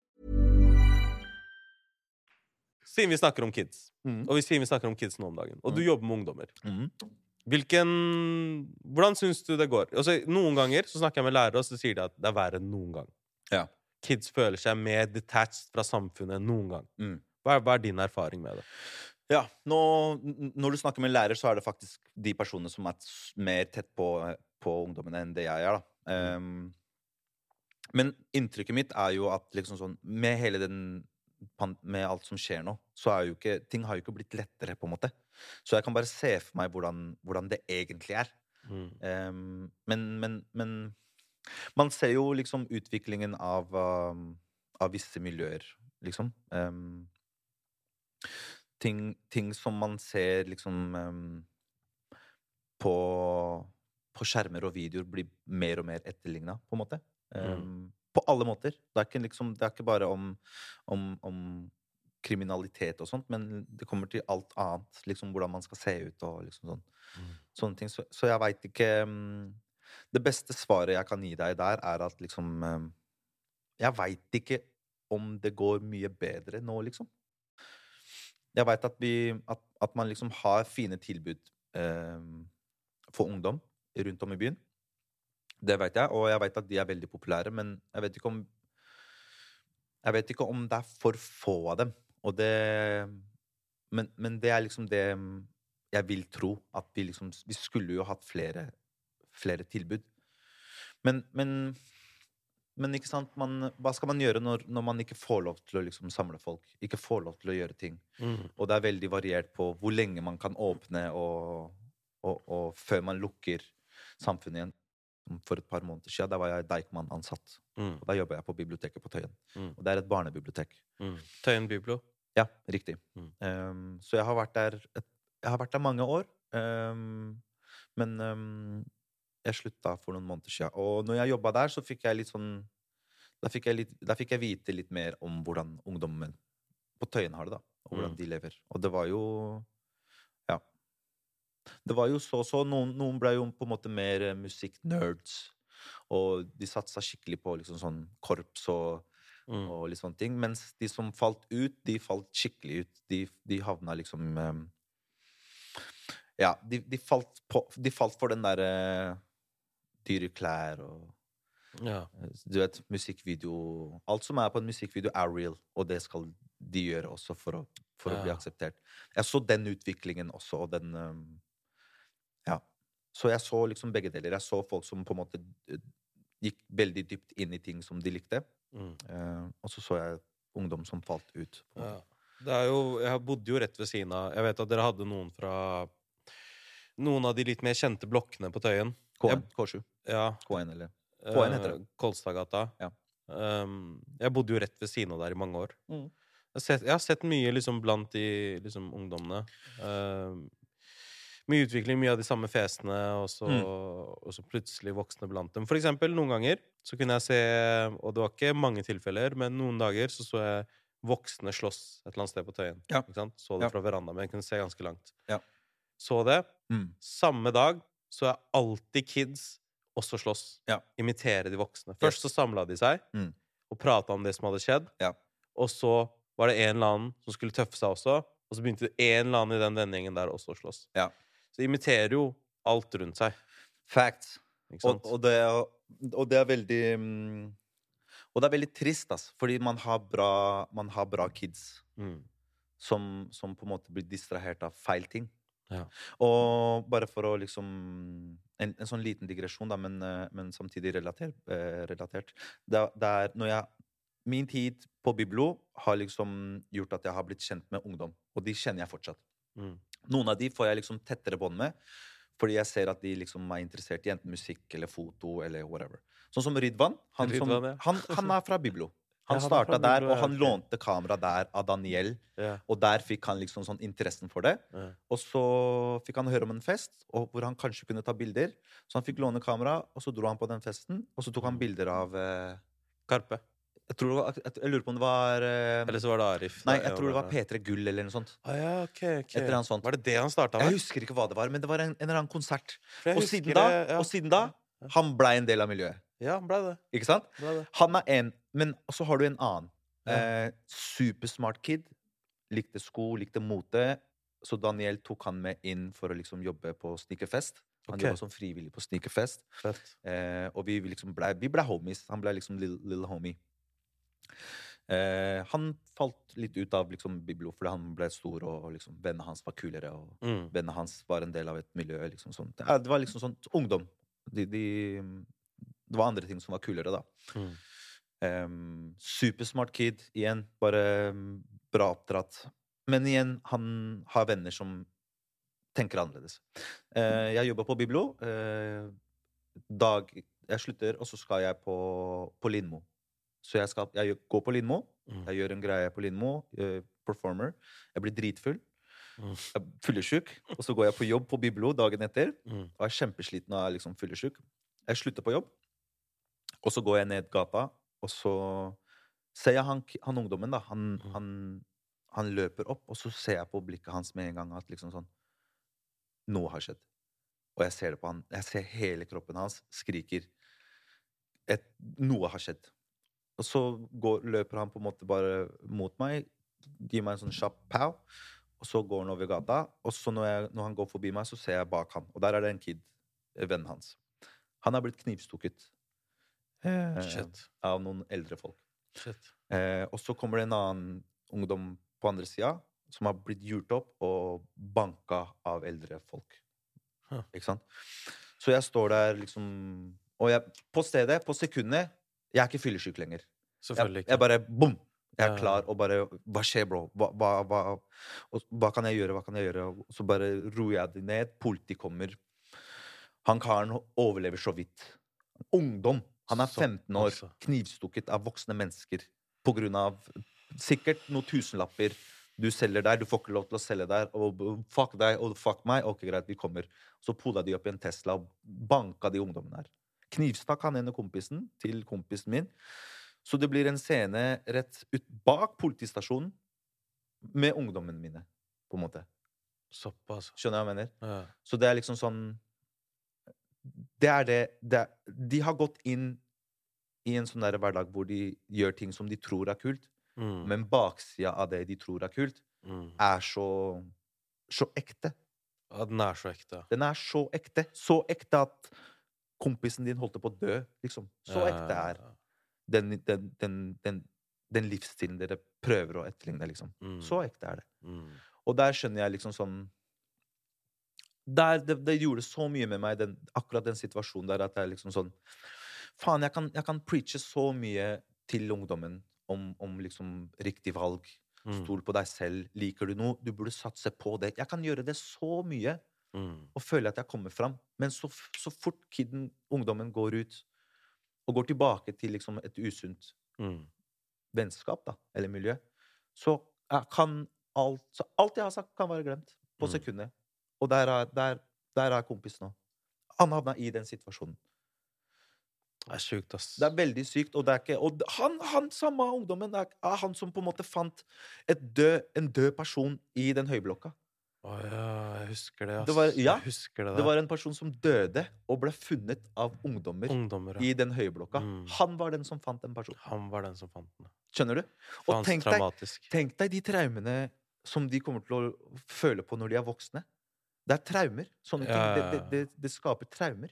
Siden vi snakker om kids, Mm. og vi siden vi snakker om kids nå om dagen, og du Mm. jobber med ungdommer mm. Hvilken Hvordan syns du det går? Altså, noen ganger så snakker jeg med lærere, og så sier de at det er verre enn noen gang. Ja. Kids føler seg mer detached fra samfunnet enn noen gang. Mm. Hva er, hva er din erfaring med det? Ja, nå, Når du snakker med lærer, så er det faktisk de personene som er mer tett på, på ungdommene enn det jeg er. da. Um, men inntrykket mitt er jo at liksom sånn, med hele den med alt som skjer nå, så er jo ikke ting har jo ikke blitt lettere, på en måte. Så jeg kan bare se for meg hvordan, hvordan det egentlig er. Mm. Um, men, men, men man ser jo liksom utviklingen av, um, av visse miljøer, liksom. Um, ting, ting som man ser liksom ehm, på, på skjermer og videoer blir mer og mer etterligna, på en måte. Ehm, På alle måter. Det er ikke, liksom, det er ikke bare om, om, om kriminalitet og sånt, men det kommer til alt annet. Liksom hvordan man skal se ut og liksom sånn. Sånne ting. Så, så jeg veit ikke mm, Det beste svaret jeg kan gi deg der, er at liksom mm, Jeg veit ikke om det går mye bedre nå, liksom. Jeg veit at, at, at man liksom har fine tilbud eh, for ungdom rundt om i byen. Det vet jeg, og jeg vet at de er veldig populære, men jeg vet ikke om Jeg vet ikke om det er for få av dem. Og det Men, men det er liksom det jeg vil tro. At vi liksom Vi skulle jo hatt flere, flere tilbud. Men, men men ikke sant, man, hva skal man gjøre når, når man ikke får lov til å liksom samle folk? Ikke får lov til å gjøre ting? Mm. Og det er veldig variert på hvor lenge man kan åpne, og, og, og før man lukker samfunnet igjen. For et par måneder siden da var jeg Deichman-ansatt. Mm. Og Da jobba jeg på biblioteket på Tøyen. Mm. Og det er et barnebibliotek. Mm. Tøyen Biblo. Ja, riktig. Um, så jeg har vært der et, Jeg har vært der mange år. Um, men um, jeg slutta for noen måneder siden. Og når jeg jobba der, så fikk jeg litt sånn da fikk, jeg litt, da fikk jeg vite litt mer om hvordan ungdommen på Tøyen har det, da. Og hvordan Mm. de lever. Og det var jo. Det var jo så så. Noen, noen ble jo på en måte mer eh, musikknerds. Og de satsa skikkelig på liksom sånn korps og Mm. og litt sånne ting. Mens de som falt ut, de falt skikkelig ut. De, de havna liksom um, Ja, de, de, falt på, de falt for den derre dyre klær og Ja. Du vet, musikkvideo Alt som er på en musikkvideo, er real, og det skal de gjøre også for å, for å bli akseptert. Jeg så den utviklingen også, og den Ja. Så jeg så liksom begge deler. Jeg så folk som på en måte eh, gikk veldig dypt inn i ting som de likte. Mm. Eh, og så så jeg ungdom som falt ut. Ja. Det er jo, jeg bodde jo rett ved siden av Jeg vet at dere hadde noen fra Noen av de litt mer kjente blokkene på Tøyen. K1, K7, Ja. K1 eller K1 heter det. eh, Kolstadgata. Ja. Um, jeg bodde jo rett ved siden av der i mange år. Mm. Jeg, har sett, jeg har sett mye liksom blant de liksom, ungdommene. Um, mye utvikling, mye av de samme fesene, og så, Mm. og så plutselig voksne blant dem. For eksempel, noen ganger så kunne jeg se, og det var ikke mange tilfeller, men noen dager så så jeg voksne slåss et eller annet sted på Tøyen. Ja. Så det Ja. fra verandaen, men jeg kunne se ganske langt. Ja. Så det. Mm. Samme dag så er alltid kids også slåss. Ja. Imitere de voksne. Først så samla de seg Mm. og prata om det som hadde skjedd. Ja. Og så var det en eller annen som skulle tøffe seg også, og så begynte en eller annen i den vennegjengen der også å slåss. Ja. Så imiterer jo alt rundt seg. Facts. Og, og, det, er- og det er veldig mm, Og det er veldig trist, ass, fordi man har bra, man har bra kids Mm. som, som på en måte blir distrahert av feil ting. Ja. Og bare for å liksom En, en sånn liten digresjon, da, men, eh, men samtidig relatert. eh, relatert. Det, det er når jeg min tid på Biblo har liksom gjort at jeg har blitt kjent med ungdom. Og de kjenner jeg fortsatt. Mm. Noen av de får jeg liksom tettere bånd med, fordi jeg ser at de liksom er interessert i enten musikk eller foto eller whatever. Sånn som Ridvan. Han, som, ja. han, han er fra Biblo. Han Ja, starta der, og han lånte kamera der av Daniel. Ja. Og der fikk han liksom sånn interessen for det. Ja. Og så fikk han høre om en fest og hvor han kanskje kunne ta bilder. Så han fikk låne kamera, og så dro han på den festen. Og så tok han bilder av eh, Karpe. Jeg, tror, det var- jeg, jeg lurer på om det var eh, Eller så var det Arif. Nei, jeg tror det var P3 Gull eller noe sånt. Ah, ja, ok, ok. Et eller annet sånt. Var det det han starta Jeg husker ikke hva det var, men det var en, en eller annen konsert. Og siden, da, det, ja. og siden da han blei en del av miljøet. Ja, han ble det. Ikke sant? Ble det. Han er en, men så har du en annen. Ja. Eh, supersmart kid. Likte sko, likte mote. Så Daniel tok han med inn for å liksom jobbe på sneakerfest. Han okay. jobba som frivillig på sneakerfest. Eh, og vi liksom ble, ble homies. Han ble liksom little, little homie. Eh, han falt litt ut av liksom Biblo fordi han ble stor, og liksom vennene hans var kulere. Og Mm. vennene hans var en del av et miljø. Liksom sånn. Ja, det var liksom sånn ungdom. De, de, det var andre ting som var kulere, da. Mm. Em, supersmart kid igjen. Bare bra oppdratt. Men igjen, han har venner som tenker annerledes. Eh, jeg jobber på Biblo. Eh, dag Jeg slutter, og så skal jeg på, på Lindmo. Så jeg, skal, jeg går på Lindmo. Mm. Jeg gjør en greie på Lindmo. eh, performer. Jeg blir dritfull. Mm. Jeg er fyllesyk. Og så går jeg på jobb på Biblo dagen etter. Mm. Og er kjempesliten og er liksom fyllesyk. Jeg slutter på jobb, og så går jeg ned gata, og så ser jeg han, han ungdommen, da. Han, Mm. han, han løper opp, og så ser jeg på blikket hans med en gang at liksom sånn Noe har skjedd. Og jeg ser det på han. Jeg ser hele kroppen hans skriker. Et, noe har skjedd. Og så går, løper han på en måte bare mot meg, gir meg en sånn kjapp pow, og så går han over gata. Og så når, jeg, når han går forbi meg, så ser jeg bak han. Og der er det en kid, eh, vennen hans. Han har blitt knivstukket eh, Shit. av noen eldre folk. Shit. Eh, og så kommer det en annen ungdom på andre sida som har blitt gjort opp og banka av eldre folk. Huh. Ikke sant? Så jeg står der liksom Og jeg, på stedet, på sekundet Jeg er ikke fyllesyk lenger. Selvfølgelig Jeg, ikke. jeg bare bom! Jeg er klar og bare Hva skjer, bro? Hva, hva, hva, og, hva kan jeg gjøre? Hva kan jeg gjøre? Og så bare roer jeg det ned. Politiet kommer. Han karen overlever så vidt. Ungdom. Han er 15 år. Knivstukket av voksne mennesker. På grunn av sikkert noen tusenlapper du selger der. Du får ikke lov til å selge der. Og fuck deg og fuck meg. Ok, greit, vi kommer. Så pola de opp i en Tesla og banka de ungdommene her. Knivstakk han ene kompisen til kompisen min. Så det blir en scene rett ut bak politistasjonen med ungdommene mine, på en måte. Såpass. Skjønner du hva jeg mener? Ja. Så det er liksom sånn Det er det, det er, De har gått inn i en sånn der hverdag hvor de gjør ting som de tror er kult, Mm. men baksida av det de tror er kult, Mm. er så så ekte. Ja, den er så ekte. Den er så ekte. Så ekte at kompisen din holdt på å dø, liksom. Så ekte er den, den, den, den, livsstilen dere prøver å etterligne, liksom. Mm. Så ekte er det. Mm. Og der skjønner jeg liksom sånn der, det, det gjorde så mye med meg, den, akkurat den situasjonen der, at jeg liksom sånn Faen, jeg kan, jeg kan preache så mye til ungdommen om, om liksom riktig valg. Mm. Stol på deg selv. Liker du noe? Du burde satse på det. Jeg kan gjøre det så mye Mm. og føle at jeg kommer fram. Men så, så fort kiden, ungdommen går ut og går tilbake til liksom et usunt Mm. vennskap da, eller miljø, så kan alt så Alt jeg har sagt, kan være glemt på Mm. sekundet. Og der er, der, der er kompis nå. Han havna i den situasjonen. Det er sjukt, ass. Det er veldig sykt. Og, ikke, og han, han samme ungdommen det er, han som på en måte fant død, en død person i den høyblokka. Å ja, jeg husker det, ass. Det var- ja, jeg husker det, Det var en person som døde og ble funnet av ungdommer Ungdommer, ja. i den høyblokka. Mm. Han var den som fant den personen. Han var den som fant den. Skjønner du? Og tenk deg, tenk deg de traumene som de kommer til å føle på når de er voksne. Det er traumer. Sånne ting. Ja, Det, det, det, det skaper traumer.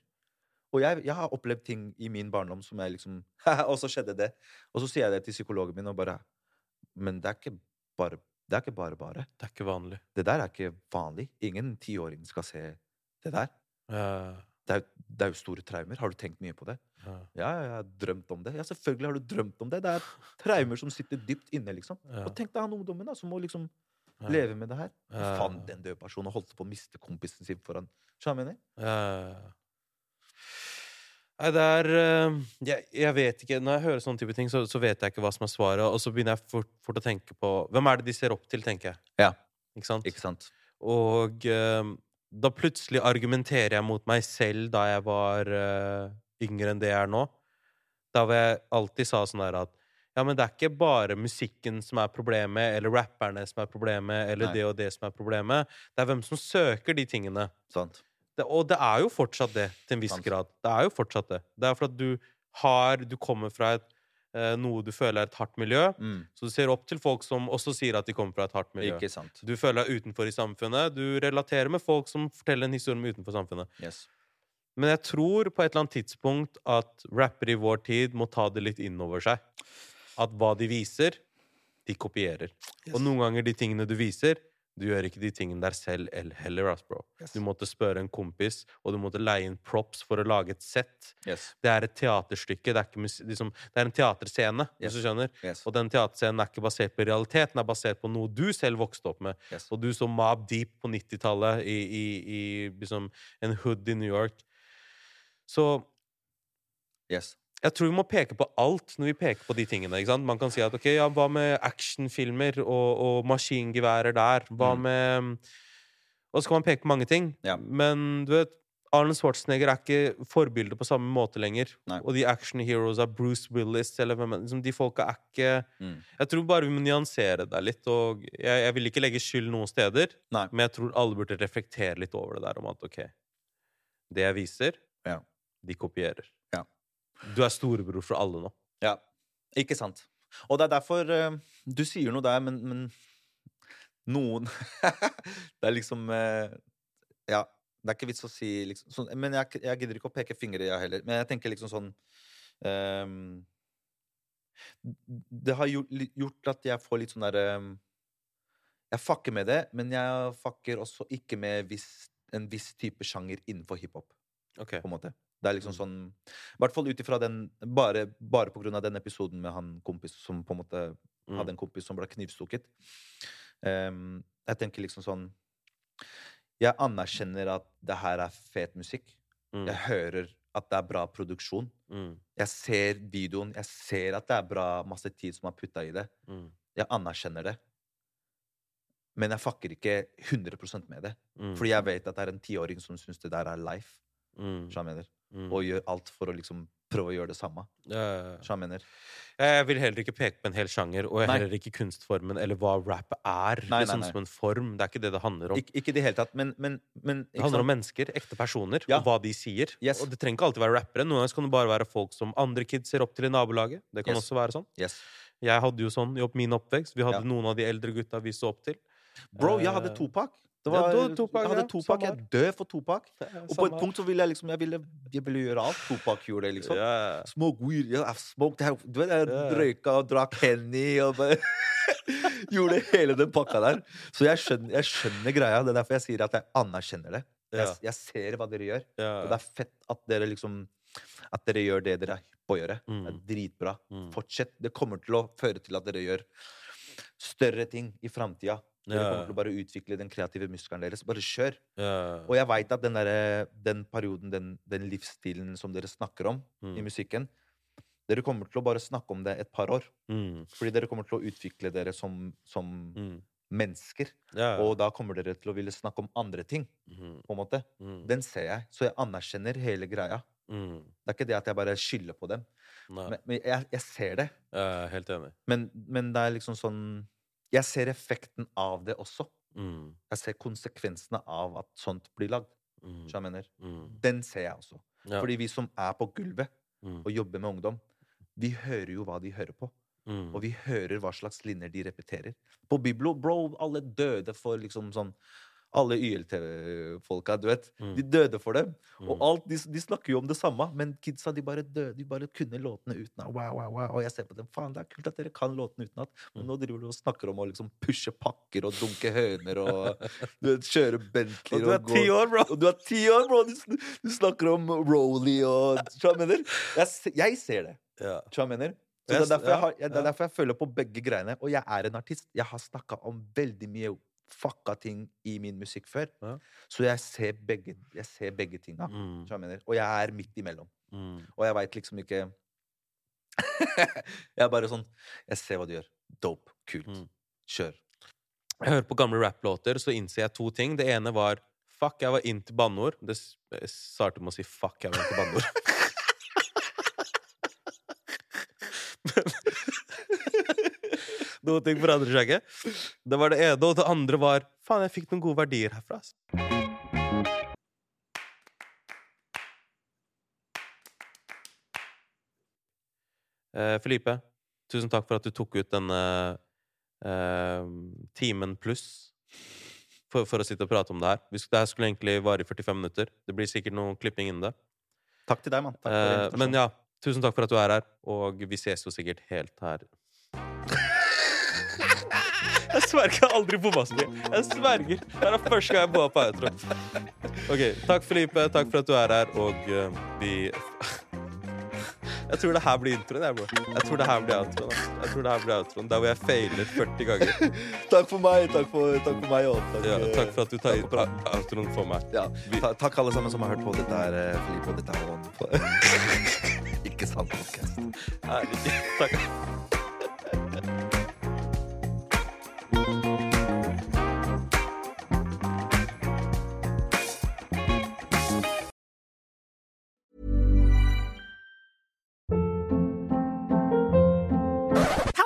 Og jeg, jeg har opplevd ting i min barndom som jeg liksom (laughs) Og så skjedde det. Og så sier jeg det til psykologen min og bare Men det er ikke bare det er ikke bare bare. Det er ikke vanlig. Det der er ikke vanlig. Ingen tiåring skal se det der. Ja. det er, det er jo store traumer. Har du tenkt mye på det? Ja. Ja, jeg har drømt om det. Ja, selvfølgelig har du drømt om det. Det er traumer som sitter dypt inne, liksom. Ja. Og tenk deg han ungdommen da, som må liksom leve med det her. Ja. en død person og holdt på å miste kompisen sin foran Skjønner du hva jeg mener? Nei, det er eh, jeg, jeg vet ikke Når jeg hører sånne type ting, så, så vet jeg ikke hva som er svaret. Og så begynner jeg fort, fort å tenke på Hvem er det de ser opp til, tenker jeg. Ja. Ikke sant? Ikke sant? Og eh, da plutselig argumenterer jeg mot meg selv da jeg var uh, yngre enn det jeg er nå. Da hvor jeg alltid sa sånn der at ja, men det er ikke bare musikken som er problemet, eller rapperne som er problemet, eller Nei. det og det som er problemet. Det er hvem som søker de tingene. Sant. Det, og det er jo fortsatt det, til en viss Kanskje. grad. Det er jo fortsatt det. Det er for at du har Du kommer fra et, eh, noe du føler er et hardt miljø, Mm. så du ser opp til folk som også sier at de kommer fra et hardt miljø. Ikke sant. Du føler deg utenfor i samfunnet. Du relaterer med folk som forteller en historie om utenfor samfunnet. Yes. Men jeg tror på et eller annet tidspunkt at rappere i vår tid må ta det litt inn over seg. At hva de viser, de kopierer. Og noen ganger de tingene du viser, du gjør ikke de tingene der selv heller, ass, bro. Yes. Du måtte spørre en kompis, og du måtte leie inn props for å lage et sett. Yes. Det er et teaterstykke. Det er, liksom, det er en teaterscene, Yes. hvis du skjønner. Og den teaterscenen er ikke basert på realitet, den er basert på noe du selv vokste opp med. Og du så Mob Deep på 90-tallet i, i, i liksom en hood i New York. Så Yes. Jeg tror vi må peke på alt når vi peker på de tingene. ikke sant? Man kan si at ok, ja, hva med actionfilmer og, og maskingeværer der? Hva Mm. med Og så kan man peke på mange ting. Ja. Men du vet, Arnold Schwarzenegger er ikke forbilde på samme måte lenger. Nei. Og de action heroes av Bruce Willis eller hvem liksom, De folka er ikke Mm. Jeg tror bare vi må nyansere det litt. Og jeg, jeg vil ikke legge skyld noen steder, Nei. men jeg tror alle burde reflektere litt over det der om at ok, det jeg viser, Ja. de kopierer. Du er storebror for alle nå. Ja, ikke sant. Og det er derfor eh, Du sier noe der, men, men noen (laughs) Det er liksom eh, Ja, det er ikke vits å si liksom sånn, Men jeg, jeg gidder ikke å peke fingre, jeg heller. Men jeg tenker liksom sånn um, Det har gjort, gjort at jeg får litt sånn derre Jeg fucker med det, men jeg fucker også ikke med viss, en viss type sjanger innenfor hiphop Okay. på en måte. Det er liksom Mm. sånn I hvert fall ut ifra den Bare, bare på grunn av den episoden med han kompis som på en måte Mm. hadde en kompis som ble knivstukket. Um, jeg tenker liksom sånn Jeg anerkjenner at det her er fet musikk. Mm. Jeg hører at det er bra produksjon. Mm. Jeg ser videoen. Jeg ser at det er bra masse tid som er putta i det. Mm. Jeg anerkjenner det. Men jeg fucker ikke 100% med det. Mm. Fordi jeg vet at det er en tiåring som syns det der er life. Mm. Skjønner jeg mener? Mm. og gjør alt for å liksom prøve å gjøre det samme. Hva jeg mener? Jeg vil heller ikke peke på en hel sjanger, og Nei. heller ikke kunstformen, eller hva rap er. Nei, liksom nei. Som en form. Det er ikke det det handler om. Ik ikke det hele tatt, men, men, men Det handler om mennesker, ekte personer, Ja. og hva de sier. Yes. Og det trenger ikke alltid være rappere. Noen ganger kan det bare være folk som andre kids ser opp til i nabolaget. Det kan Yes. også være sånn. Yes. Jeg hadde jo sånn i min oppvekst. Vi hadde Ja. noen av de eldre gutta vi så opp til. Bro, jeg hadde Eh, Det ja, var, du Tupac, jeg hadde ja, Jeg er død for Topak. Og på et punkt så ville jeg liksom Jeg ville, jeg ville gjøre alt Topak gjorde, liksom. Yeah. Smoke weed. Yeah, I've smoked Du vet, jeg yeah. røyka og drakk Henny og bare (laughs) Gjorde hele den pakka der. Så jeg skjønner, jeg skjønner greia. Det er derfor jeg sier at jeg anerkjenner det. Jeg, jeg ser hva dere gjør. Ja. Og det er fett at dere liksom At dere gjør det dere er hypp på å gjøre. Det Mm. er dritbra. Mm. Fortsett. Det kommer til å føre til at dere gjør større ting i framtida. Dere kommer til å bare utvikle den kreative muskelen deres. Bare kjør. Ja. Og jeg veit at den, der, den perioden, den, den livsstilen som dere snakker om Mm. i musikken Dere kommer til å bare snakke om det et par år. Mm. Fordi dere kommer til å utvikle dere som, som Mm. mennesker. Ja. Og da kommer dere til å ville snakke om andre ting. Mm. på en måte. Mm. Den ser jeg. Så jeg anerkjenner hele greia. Mm. Det er ikke det at jeg bare skylder på dem. Nei. Men, men jeg, jeg ser det. Jeg er helt enig. Men, men det er liksom sånn Jeg ser effekten av det også. Mm. Jeg ser konsekvensene av at sånt blir lagd. Mm. Så jeg mener? Mm. Den ser jeg også. Ja. Fordi vi som er på gulvet Mm. og jobber med ungdom, vi hører jo hva de hører på. Mm. Og vi hører hva slags linjer de repeterer. På Biblo, bro, alle døde for liksom sånn alle YLT-folka, du vet. Mm. De døde for dem. Mm. Og alt, de, de snakker jo om det samme, men kidsa de bare døde. De bare kunne låtene utenat. Wow, wow, wow. Og jeg ser på dem. Faen, det er kult at dere kan låtene utenat. Men Mm. nå driver du og snakker om å liksom pushe pakker og dunke høner og du vet, kjøre Bentley Og du er ti år, bro! Og du er ti år, bro! Du, du snakker om Rolly og hva mener? Jeg, jeg ser det. Ja. Hva mener? Så det, er jeg har, det er derfor jeg føler på begge greiene. Og jeg er en artist. Jeg har snakka om veldig mye fucka ting i min musikk før. Ja. Så jeg ser begge, jeg ser begge tinga. Mm. jeg? Og jeg er midt imellom. Mm. Og jeg veit liksom ikke (laughs) Jeg er bare sånn Jeg ser hva du gjør. Dope. Kult. Mm. Kjør. Jeg hører på gamle rapplåter, så innser jeg to ting. Det ene var Fuck, jeg var inn til banneord. Det startet med å si fuck, jeg var inn til banneord. (laughs) Noen ting forandrer seg ikke. Det var det ene. Og det andre var Faen, jeg fikk noen gode verdier herfra. Altså. Eh, Felipe, tusen takk for at du tok ut denne eh, timen pluss for, for å sitte og prate om det her. Det her skulle egentlig vare i 45 minutter. Det blir sikkert noe klipping innen det. Takk til deg, mann. Eh, men ja, tusen takk for at du er her, og vi ses jo sikkert helt her. Sverger jeg har aldri bomma så mye. Jeg sverger. Det er første gang jeg bomma på outro. Ok, Takk, Felipe. Takk for at du er her, og uh, vi Jeg tror det her blir introen. Jeg, jeg tror det her blir outroen. Jeg tror det her blir outroen Der hvor jeg feiler 40 ganger. Takk for meg. Takk for, takk for meg òg. Takk, Ja, eh, takk for at du tar for outroen for meg. Ja, ta, takk alle sammen som har hørt på dette her, Felipe, og dette her (laughs) Ikke sant podcast. Herlig. Takk.